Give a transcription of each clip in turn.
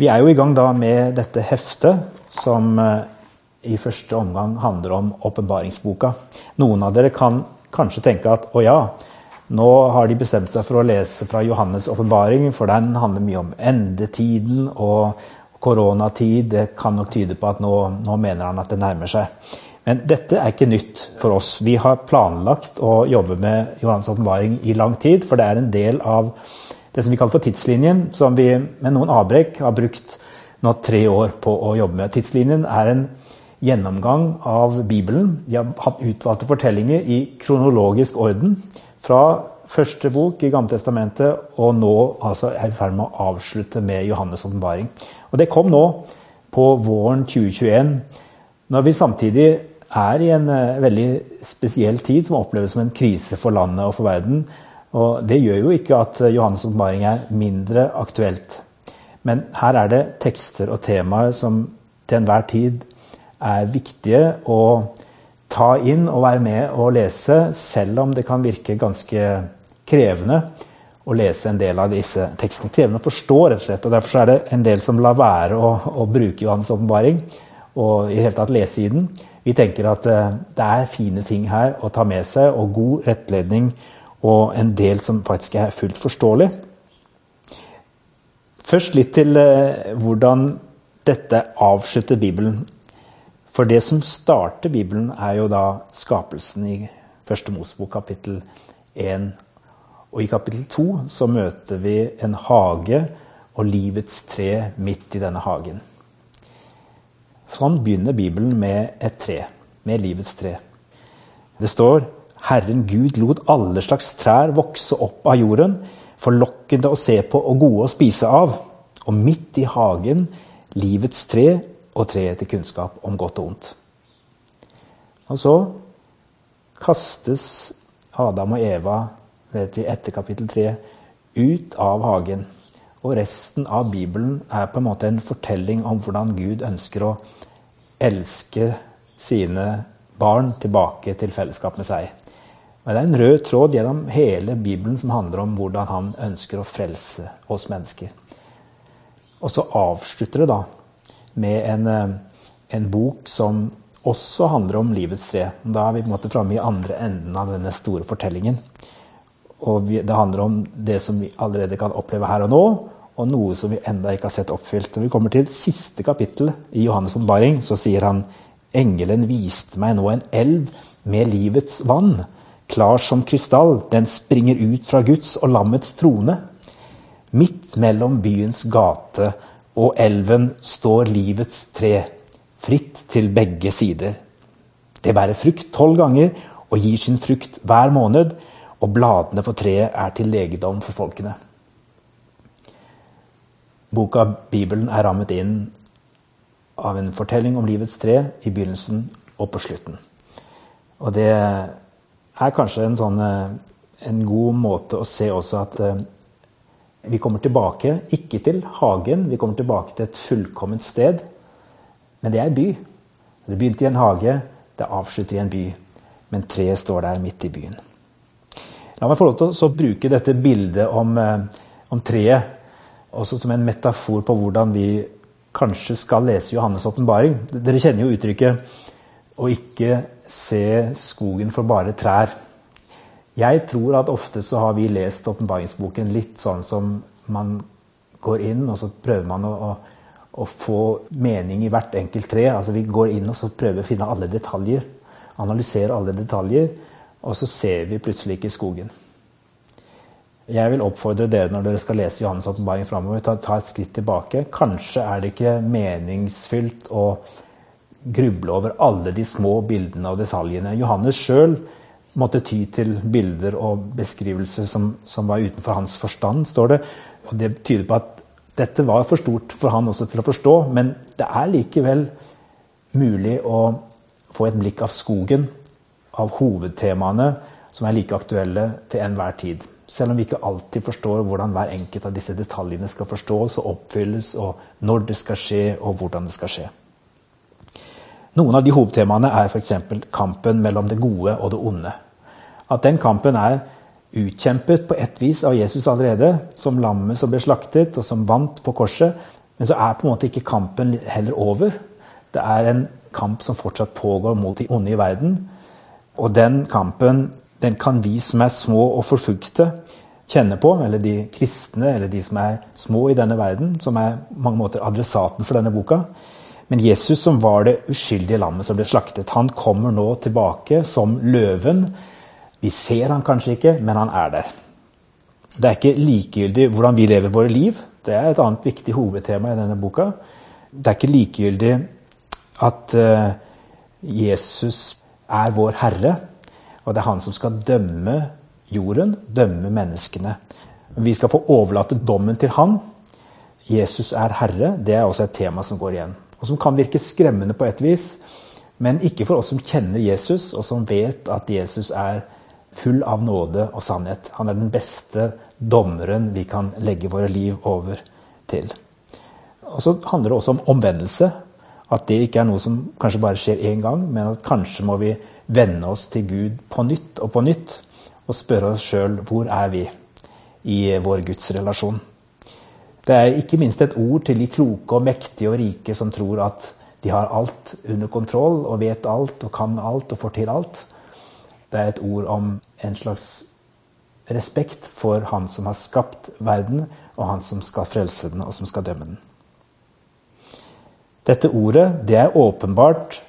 Vi er jo i gang da med dette heftet som eh, i første omgang handler om åpenbaringsboka. Noen av dere kan kanskje tenke at å ja, nå har de bestemt seg for å lese fra Johannes' åpenbaring, for den handler mye om endetiden og koronatid. Det kan nok tyde på at nå, nå mener han at det nærmer seg. Men dette er ikke nytt for oss. Vi har planlagt å jobbe med Johannes' åpenbaring i lang tid, for det er en del av det som vi kaller for tidslinjen, som vi med noen avbrekk har brukt nå tre år på å jobbe med. Tidslinjen er en gjennomgang av Bibelen. Vi har hatt utvalgte fortellinger i kronologisk orden. Fra første bok i Gammeltestamentet og nå altså er i ferd med å avslutte med Johannes' åpenbaring. Og det kom nå på våren 2021, når vi samtidig er i en eh, veldig spesiell tid som oppleves som en krise for landet og for verden. Og det gjør jo ikke at Johannes' åpenbaring er mindre aktuelt. Men her er det tekster og temaer som til enhver tid er viktige å ta inn og være med og lese, selv om det kan virke ganske krevende å lese en del av disse tekstene. Krevende å forstå, rett og slett. og Derfor er det en del som lar være å, å bruke Johannes' åpenbaring og i det hele tatt lese i den. Vi tenker at eh, det er fine ting her å ta med seg, og god rettledning og en del som faktisk er fullt forståelig. Først litt til eh, hvordan dette avslutter Bibelen. For det som starter Bibelen, er jo da skapelsen i første Mosebok kapittel 1. Og i kapittel 2 så møter vi en hage og livets tre midt i denne hagen. Sånn begynner Bibelen med et tre, med livets tre. Det står Herren Gud lot alle slags trær vokse opp av jorden, forlokkende å se på og gode å spise av. Og midt i hagen livets tre og treet til kunnskap om godt og ondt. Og så kastes Adam og Eva, vet vi, etter kapittel 3, ut av hagen. Og resten av Bibelen er på en måte en fortelling om hvordan Gud ønsker å elske sine barn tilbake til fellesskap med seg. Men det er en rød tråd gjennom hele Bibelen som handler om hvordan han ønsker å frelse oss mennesker. Og så avslutter det da med en, eh, en bok som også handler om livets tre. Da er vi på en måte framme i andre enden av denne store fortellingen. Og vi, det handler om det som vi allerede kan oppleve her og nå, og noe som vi enda ikke har sett oppfylt. Når vi kommer til siste kapittel i Johannes' åpenbaring, så sier han Engelen viste meg nå en elv med livets vann klar som krystall. Den springer ut fra Guds og lammets trone. Midt mellom byens gate og elven står livets tre, fritt til begge sider. Det bærer frukt tolv ganger og gir sin frukt hver måned, og bladene på treet er til legedom for folkene. Boka Bibelen er rammet inn av en fortelling om livets tre i begynnelsen og på slutten. Og det er kanskje en, sånn, eh, en god måte å se også at eh, vi kommer tilbake, ikke til hagen, vi kommer tilbake til et fullkomment sted. Men det er by. Det begynte i en hage, det avslutter i en by. Men treet står der midt i byen. La meg få lov til å bruke dette bildet om, eh, om treet også som en metafor på hvordan vi kanskje skal lese Johannes' åpenbaring. Dere kjenner jo uttrykket 'å ikke se skogen for bare trær'. Jeg tror at ofte så har vi lest åpenbaringsboken litt sånn som man går inn, og så prøver man å, å, å, få mening i hvert enkelt tre. Altså Vi går inn og så prøver å finne alle detaljer. Analysere alle detaljer. Og så ser vi plutselig ikke skogen. Jeg vil oppfordre dere når dere skal lese Johannes' åpenbaring framover, ta, ta et skritt tilbake. Kanskje er det ikke meningsfylt å gruble over alle de små bildene og detaljene. Johannes sjøl måtte ty til bilder og beskrivelser som, som, var utenfor hans forstand, står det. Og det tyder på at dette var for stort for han også til å forstå, men det er likevel mulig å få et blikk av skogen, av hovedtemaene, som er like aktuelle til enhver tid. Selv om vi ikke alltid forstår hvordan hver enkelt av disse detaljene skal forstås og oppfylles, og når det skal skje, og hvordan det skal skje. Noen av de hovedtemaene er f.eks. kampen mellom det gode og det onde. At den kampen er utkjempet på et vis av Jesus allerede, som lammet som ble slaktet, og som vant på korset. Men så er på en måte ikke kampen heller over. Det er en kamp som fortsatt pågår mot de onde i verden. Og den kampen den kan vi som er små og forfulgte, kjenne på. Eller de kristne, eller de som er små i denne verden, som er på mange måter adressaten for denne boka. Men Jesus, som var det uskyldige lammet som ble slaktet, han kommer nå tilbake som løven. Vi ser han kanskje ikke, men han er der. Det er ikke likegyldig hvordan vi lever våre liv. Det er et annet viktig hovedtema i denne boka. Det er ikke likegyldig at uh, Jesus er vår herre, og det er han som skal dømme jorden, dømme menneskene. Vi skal få overlate dommen til han. Jesus er herre. Det er også et tema som går igjen. Og som kan virke skremmende på et vis, men ikke for oss som kjenner Jesus, og som vet at Jesus er full av nåde og sannhet. Han er den beste dommeren vi kan legge våre liv over til. Og så handler det også om omvendelse. At det ikke er noe som kanskje bare skjer én gang, men at kanskje må vi vende oss til Gud på nytt og på nytt og spørre oss sjøl hvor er vi i vår gudsrelasjon. Det er ikke minst et ord til de kloke og mektige og rike som tror at de har alt under kontroll og vet alt og kan alt og får til alt. Det er et ord om en slags respekt for Han som har skapt verden, og Han som skal frelse den, og som skal dømme den. Dette ordet det er åpenbart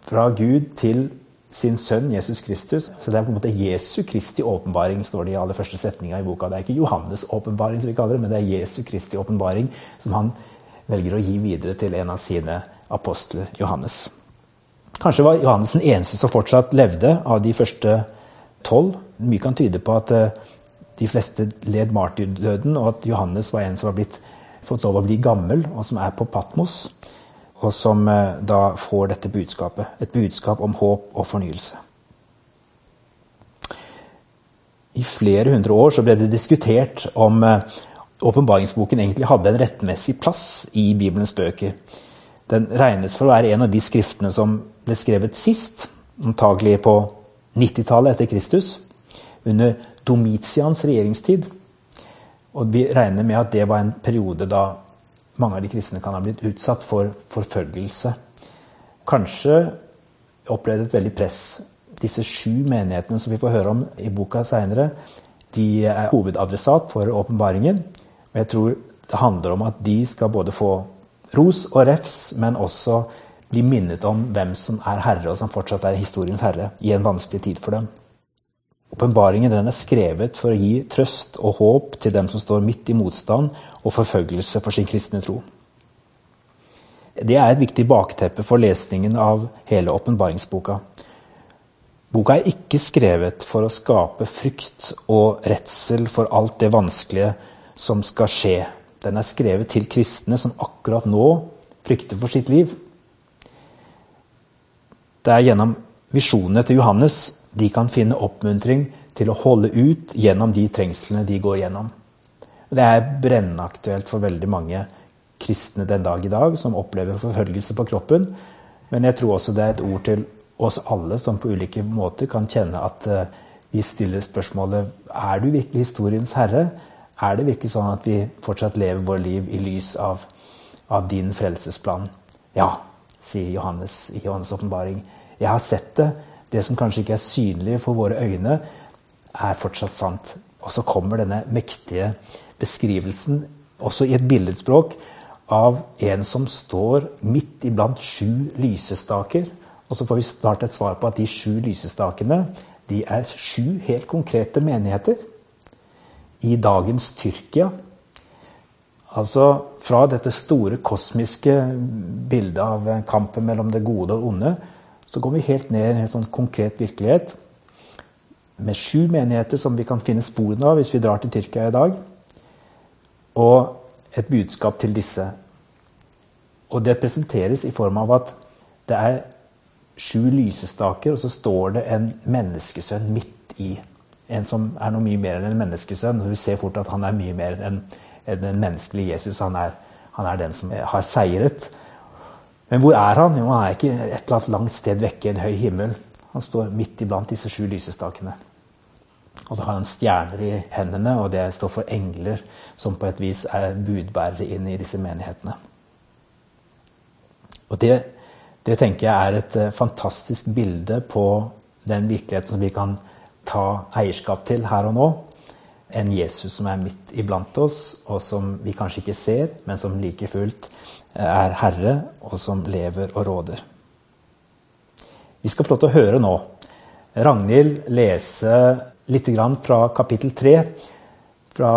fra Gud til sin sønn Jesus Kristus. Så det er på en måte Jesu Kristi åpenbaring, står det i aller første setninga i boka. Det er ikke Johannes' åpenbaring, som vi kaller det, men det er Jesu Kristi åpenbaring som han velger å gi videre til en av sine apostler, Johannes. Kanskje var Johannes den eneste som fortsatt levde av de første tolv. Mye kan tyde på at eh, de fleste led martyrdøden, og at Johannes var en som var blitt, fått lov å bli gammel, og som er på Patmos og som eh, da får dette budskapet. Et budskap om håp og fornyelse. I flere hundre år så ble det diskutert om eh, åpenbaringsboken egentlig hadde en rettmessig plass i Bibelens bøker. Den regnes for å være en av de skriftene som ble skrevet sist, antagelig på 90-tallet etter Kristus, under Domitians regjeringstid. Og vi regner med at det var en periode da mange av de kristne kan ha blitt utsatt for forfølgelse. Kanskje opplevde et veldig press. Disse sju menighetene som vi får høre om i boka seinere, de er hovedadressat for åpenbaringen. Og jeg tror det handler om at de skal både få ros og refs, men også bli minnet om hvem som er herre, og som fortsatt er historiens herre, i en vanskelig tid for dem. Åpenbaringen er skrevet for å gi trøst og håp til dem som står midt i motstand og forfølgelse for sin kristne tro. Det er et viktig bakteppe for lesningen av hele åpenbaringsboka. Boka er ikke skrevet for å skape frykt og redsel for alt det vanskelige som skal skje. Den er skrevet til kristne som akkurat nå frykter for sitt liv. Det er gjennom visjonene til Johannes de kan finne oppmuntring til å holde ut gjennom de trengslene de går gjennom. Det er brennaktuelt for veldig mange kristne den dag i dag som opplever forfølgelse på kroppen. Men jeg tror også det er et ord til oss alle som på ulike måter kan kjenne at eh, vi stiller spørsmålet er du virkelig historiens herre. Er det virkelig sånn at vi fortsatt lever vår liv i lys av, av din frelsesplan? Ja, sier Johannes i Johannes' åpenbaring. Jeg har sett det. Det som kanskje ikke er synlig for våre øyne, er fortsatt sant. Og så kommer denne mektige beskrivelsen, også i et billedspråk, av en som står midt iblant sju lysestaker. Og så får vi snart et svar på at de sju lysestakene de er sju helt konkrete menigheter i dagens Tyrkia. Altså fra dette store kosmiske bildet av kampen mellom det gode og onde, så går vi helt ned i en sånn konkret virkelighet med sju menigheter som vi kan finne sporene av hvis vi drar til Tyrkia i dag, og et budskap til disse. Og det presenteres i form av at det er sju lysestaker, og så står det en menneskesønn midt i. En som er noe mye mer enn en menneskesønn. Så vi ser fort at han er mye mer enn en menneskelig Jesus. Han er, han er den som har seiret. Men hvor er han? Jo, han er ikke et eller annet langt sted vekke i en høy himmel. Han står midt iblant disse sju lysestakene. Og så har han stjerner i hendene, og det står for engler, som på et vis er budbærere inn i disse menighetene. Og det, det tenker jeg er et eh, fantastisk bilde på den virkeligheten som vi kan ta eierskap til her og nå. En Jesus som er midt iblant oss, og som vi kanskje ikke ser, men som like fullt er herre, og som lever og råder. Vi skal få lov til å høre nå Ragnhild lese litt fra kapittel tre. Fra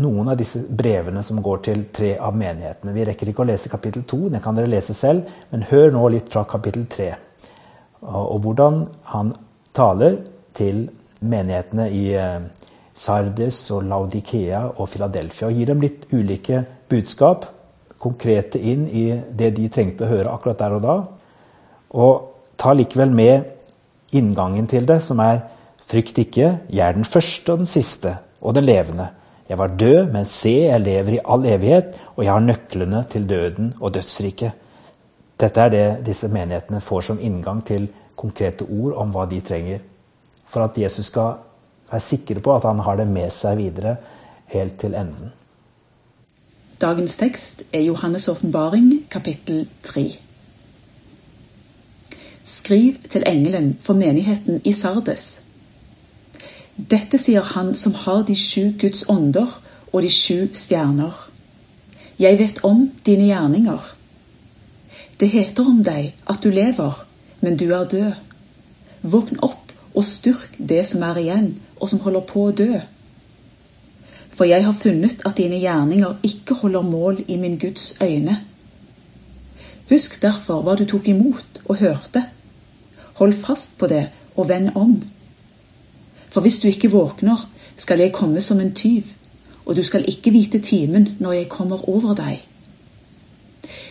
noen av disse brevene som går til tre av menighetene. Vi rekker ikke å lese kapittel to, det kan dere lese selv, men hør nå litt fra kapittel tre. Og hvordan han taler til menighetene i eh, Sardes og Laudikea og Philadelphia. Og gir dem litt ulike budskap, konkrete inn i det de trengte å høre akkurat der og da. Og ta likevel med inngangen til det, som er Frykt ikke, jeg er den første og den siste og den levende. Jeg var død, men se, jeg lever i all evighet, og jeg har nøklene til døden og dødsriket. Dette er det disse menighetene får som inngang til konkrete ord om hva de trenger. For at Jesus skal være sikre på at han har det med seg videre helt til enden. Dagens tekst er Johannes' åpenbaring, kapittel 3. Skriv til engelen for menigheten i Sardes. Dette sier han som har de sju Guds ånder og de sju stjerner. Jeg vet om dine gjerninger. Det heter om deg at du lever, men du er død. Våkn opp og styrk det som er igjen, og som holder på å dø. For jeg har funnet at dine gjerninger ikke holder mål i min Guds øyne. Husk derfor hva du tok imot og hørte. Hold fast på det og vend om. For hvis du ikke våkner, skal jeg komme som en tyv, og du skal ikke vite timen når jeg kommer over deg.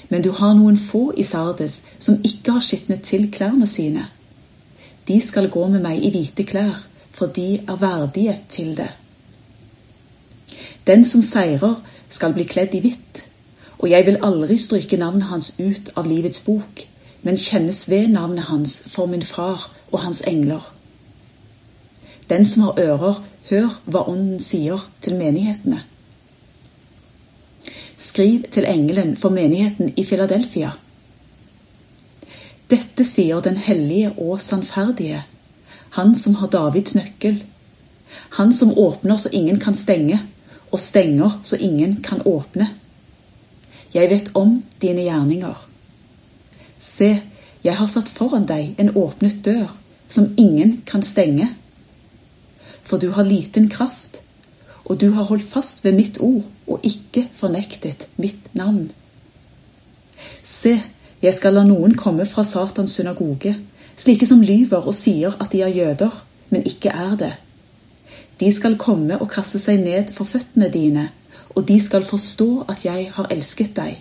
Men du har noen få i Sardes som ikke har skitnet til klærne sine. De skal gå med meg i hvite klær, for de er verdige til det. Den som seirer, skal bli kledd i hvitt, og jeg vil aldri stryke navnet hans ut av livets bok, men kjennes ved navnet hans for min far og hans engler. Den som har ører, hør hva Ånden sier til menighetene. Skriv til engelen for menigheten i Filadelfia. Dette sier den hellige og sannferdige, han som har Davids nøkkel, han som åpner så ingen kan stenge, og stenger så ingen kan åpne. Jeg vet om dine gjerninger. Se, jeg har satt foran deg en åpnet dør, som ingen kan stenge for du har liten kraft, og du har holdt fast ved mitt ord og ikke fornektet mitt navn. Se, jeg skal la noen komme fra Satans synagoge, slike som lyver og sier at de er jøder, men ikke er det. De skal komme og kaste seg ned for føttene dine, og de skal forstå at jeg har elsket deg.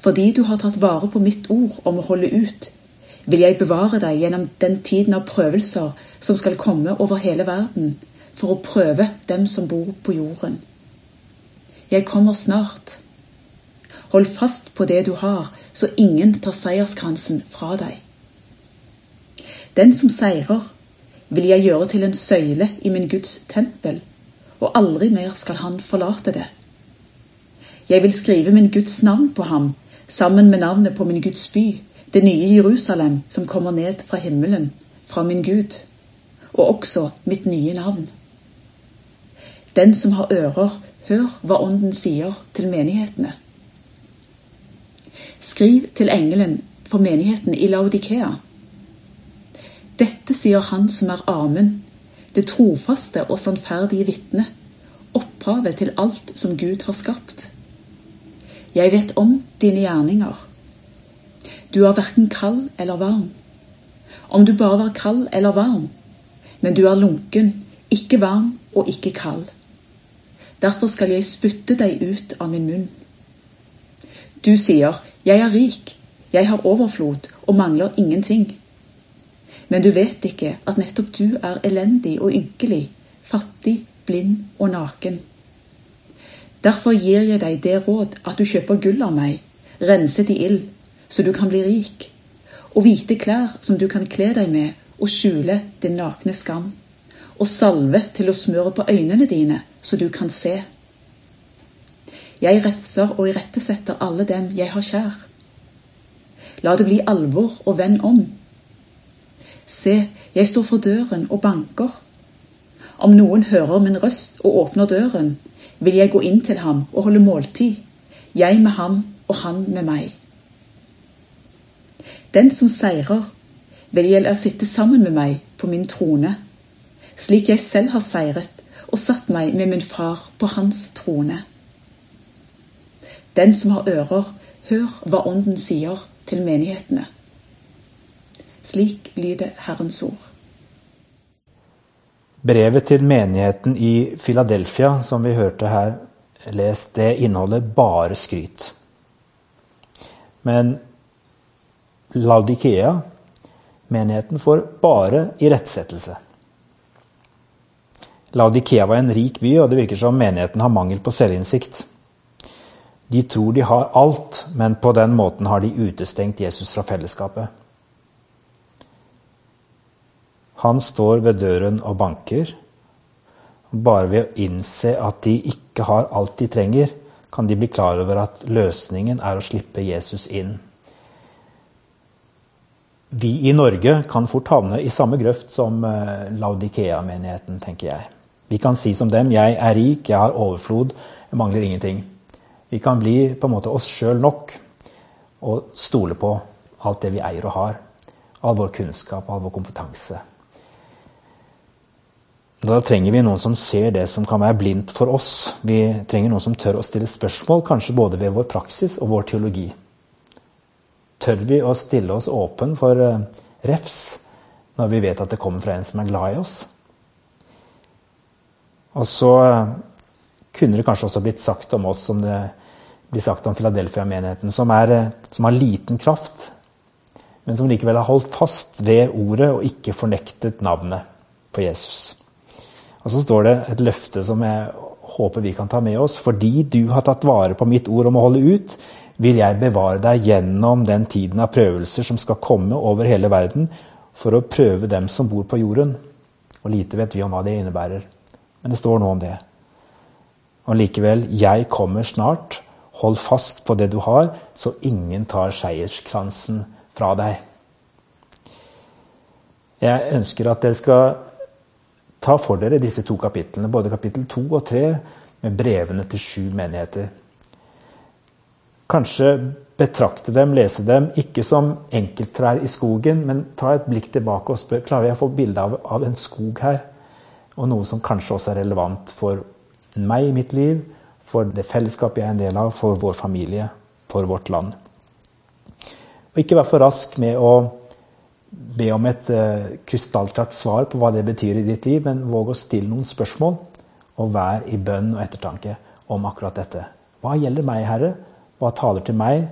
Fordi du har tatt vare på mitt ord om å holde ut, vil jeg bevare deg gjennom den tiden av prøvelser som skal komme over hele verden, for å prøve dem som bor på jorden. Jeg kommer snart. Hold fast på det du har, så ingen tar seierskransen fra deg. Den som seirer, vil jeg gjøre til en søyle i min Guds tempel, og aldri mer skal han forlate det. Jeg vil skrive min Guds navn på ham, sammen med navnet på min Guds by, det nye Jerusalem som kommer ned fra himmelen, fra min Gud, og også mitt nye navn. Den som har ører, hør hva Ånden sier til menighetene. Skriv til engelen for menigheten i Laudikea. Dette sier Han som er Amen, det trofaste og sannferdige vitne, opphavet til alt som Gud har skapt. Jeg vet om dine gjerninger du er verken kald eller varm. Om du bare var kald eller varm, men du er lunken, ikke varm og ikke kald. Derfor skal jeg spytte deg ut av min munn. Du sier, jeg er rik, jeg har overflod og mangler ingenting. Men du vet ikke at nettopp du er elendig og ynkelig, fattig, blind og naken. Derfor gir jeg deg det råd at du kjøper gull av meg, renset i ild så du kan bli rik, og hvite klær som du kan kle deg med og skjule din nakne skam. og salve til å smøre på øynene dine, så du kan se. Jeg refser og irettesetter alle dem jeg har kjær. La det bli alvor og vend om. Se, jeg står for døren og banker. Om noen hører min røst og åpner døren, vil jeg gå inn til ham og holde måltid, jeg med ham og han med meg. Den som seirer, vil jeg la sitte sammen med meg på min trone, slik jeg selv har seiret og satt meg med min far på hans trone. Den som har ører, hør hva Ånden sier til menighetene. Slik lyder Herrens ord. Brevet til menigheten i Philadelphia, som vi hørte her lest, det inneholder bare skryt. Men Laudikea, menigheten, får bare irettsettelse. Laudikea var en rik by, og det virker som menigheten har mangel på selvinnsikt. De tror de har alt, men på den måten har de utestengt Jesus fra fellesskapet. Han står ved døren og banker. Bare ved å innse at de ikke har alt de trenger, kan de bli klar over at løsningen er å slippe Jesus inn. Vi i Norge kan fort havne i samme grøft som eh, Laudikea-menigheten, tenker jeg. Vi kan si som dem 'Jeg er rik, jeg har overflod, jeg mangler ingenting'. Vi kan bli på en måte oss sjøl nok og stole på alt det vi eier og har. All vår kunnskap, all vår kompetanse. Da trenger vi noen som ser det som kan være blindt for oss. Vi trenger noen som tør å stille spørsmål, kanskje både ved vår praksis og vår teologi. Tør vi å stille oss åpen for eh, refs når vi vet at det kommer fra en som er glad i oss? Og så eh, kunne det kanskje også blitt sagt om oss som det blir sagt om Philadelphia-menigheten, som, eh, som, har liten kraft, men som likevel har holdt fast ved ordet og ikke fornektet navnet på Jesus. Og så står det et løfte som jeg håper vi kan ta med oss. Fordi du har tatt vare på mitt ord om å holde ut, vil jeg bevare deg gjennom den tiden av prøvelser som skal komme over hele verden, for å prøve dem som bor på jorden. Og lite vet vi om hva det innebærer. Men det står noe om det. Og likevel, jeg kommer snart. Hold fast på det du har, så ingen tar seierskransen fra deg. Jeg ønsker at dere skal ta for dere disse to kapitlene, både kapittel to og tre, med brevene til sju menigheter. Kanskje betrakte dem, lese dem, ikke som enkelttrær i skogen, men ta et blikk tilbake og spør klarer jeg å få bilde av, av en skog her. Og noe som kanskje også er relevant for meg i mitt liv, for det fellesskapet jeg er en del av, for vår familie, for vårt land. Og ikke vær for rask med å be om et uh, krystallklart svar på hva det betyr i ditt liv, men våg å stille noen spørsmål, og vær i bønn og ettertanke om akkurat dette. Hva gjelder meg, Herre? Hva taler til meg?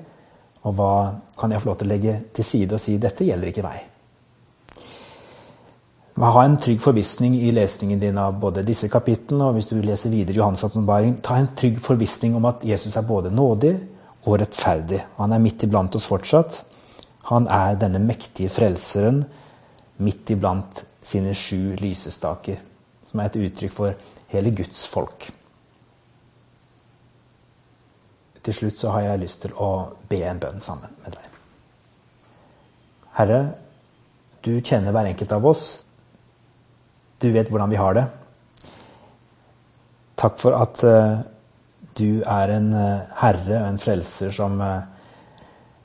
Og hva kan jeg få lov til å legge til side og si dette gjelder ikke meg? Ha en trygg forvissning i lesningen din av både disse kapitlene, og hvis du leser videre Johans åpenbaring, ta en trygg forvissning om at Jesus er både nådig og rettferdig. Han er midt iblant oss fortsatt. Han er denne mektige frelseren midt iblant sine sju lysestaker, som er et uttrykk for hele Guds folk. Til slutt så har jeg lyst til å be en bønn sammen med deg. Herre, du kjenner hver enkelt av oss. Du vet hvordan vi har det. Takk for at uh, du er en uh, herre og en frelser som uh,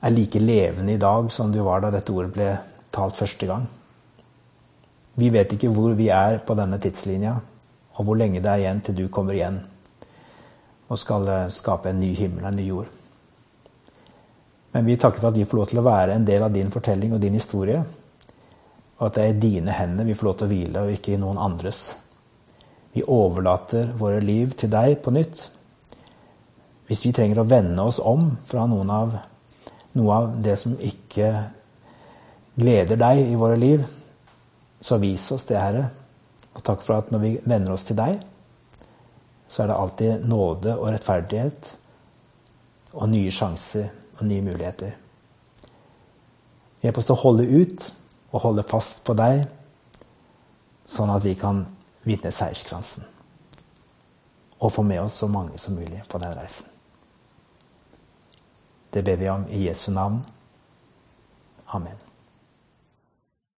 er like levende i dag som du var da dette ordet ble talt første gang. Vi vet ikke hvor vi er på denne tidslinja, og hvor lenge det er igjen til du kommer igjen og skal skape en ny himmel en ny jord. Men vi takker for at vi får lov til å være en del av din fortelling og din historie. Og at det er i dine hender vi får lov til å hvile, og ikke i noen andres. Vi overlater våre liv til deg på nytt. Hvis vi trenger å vende oss om fra noen av, noe av det som ikke gleder deg i våre liv, så vis oss det, Herre. Og takk for at når vi vender oss til deg, så er det alltid nåde og rettferdighet og nye sjanser og nye muligheter. Hjelp oss til å holde ut og holde fast på deg, sånn at vi kan vinne seierskransen. Og få med oss så mange som mulig på den reisen. Det ber vi om i Jesu navn. Amen.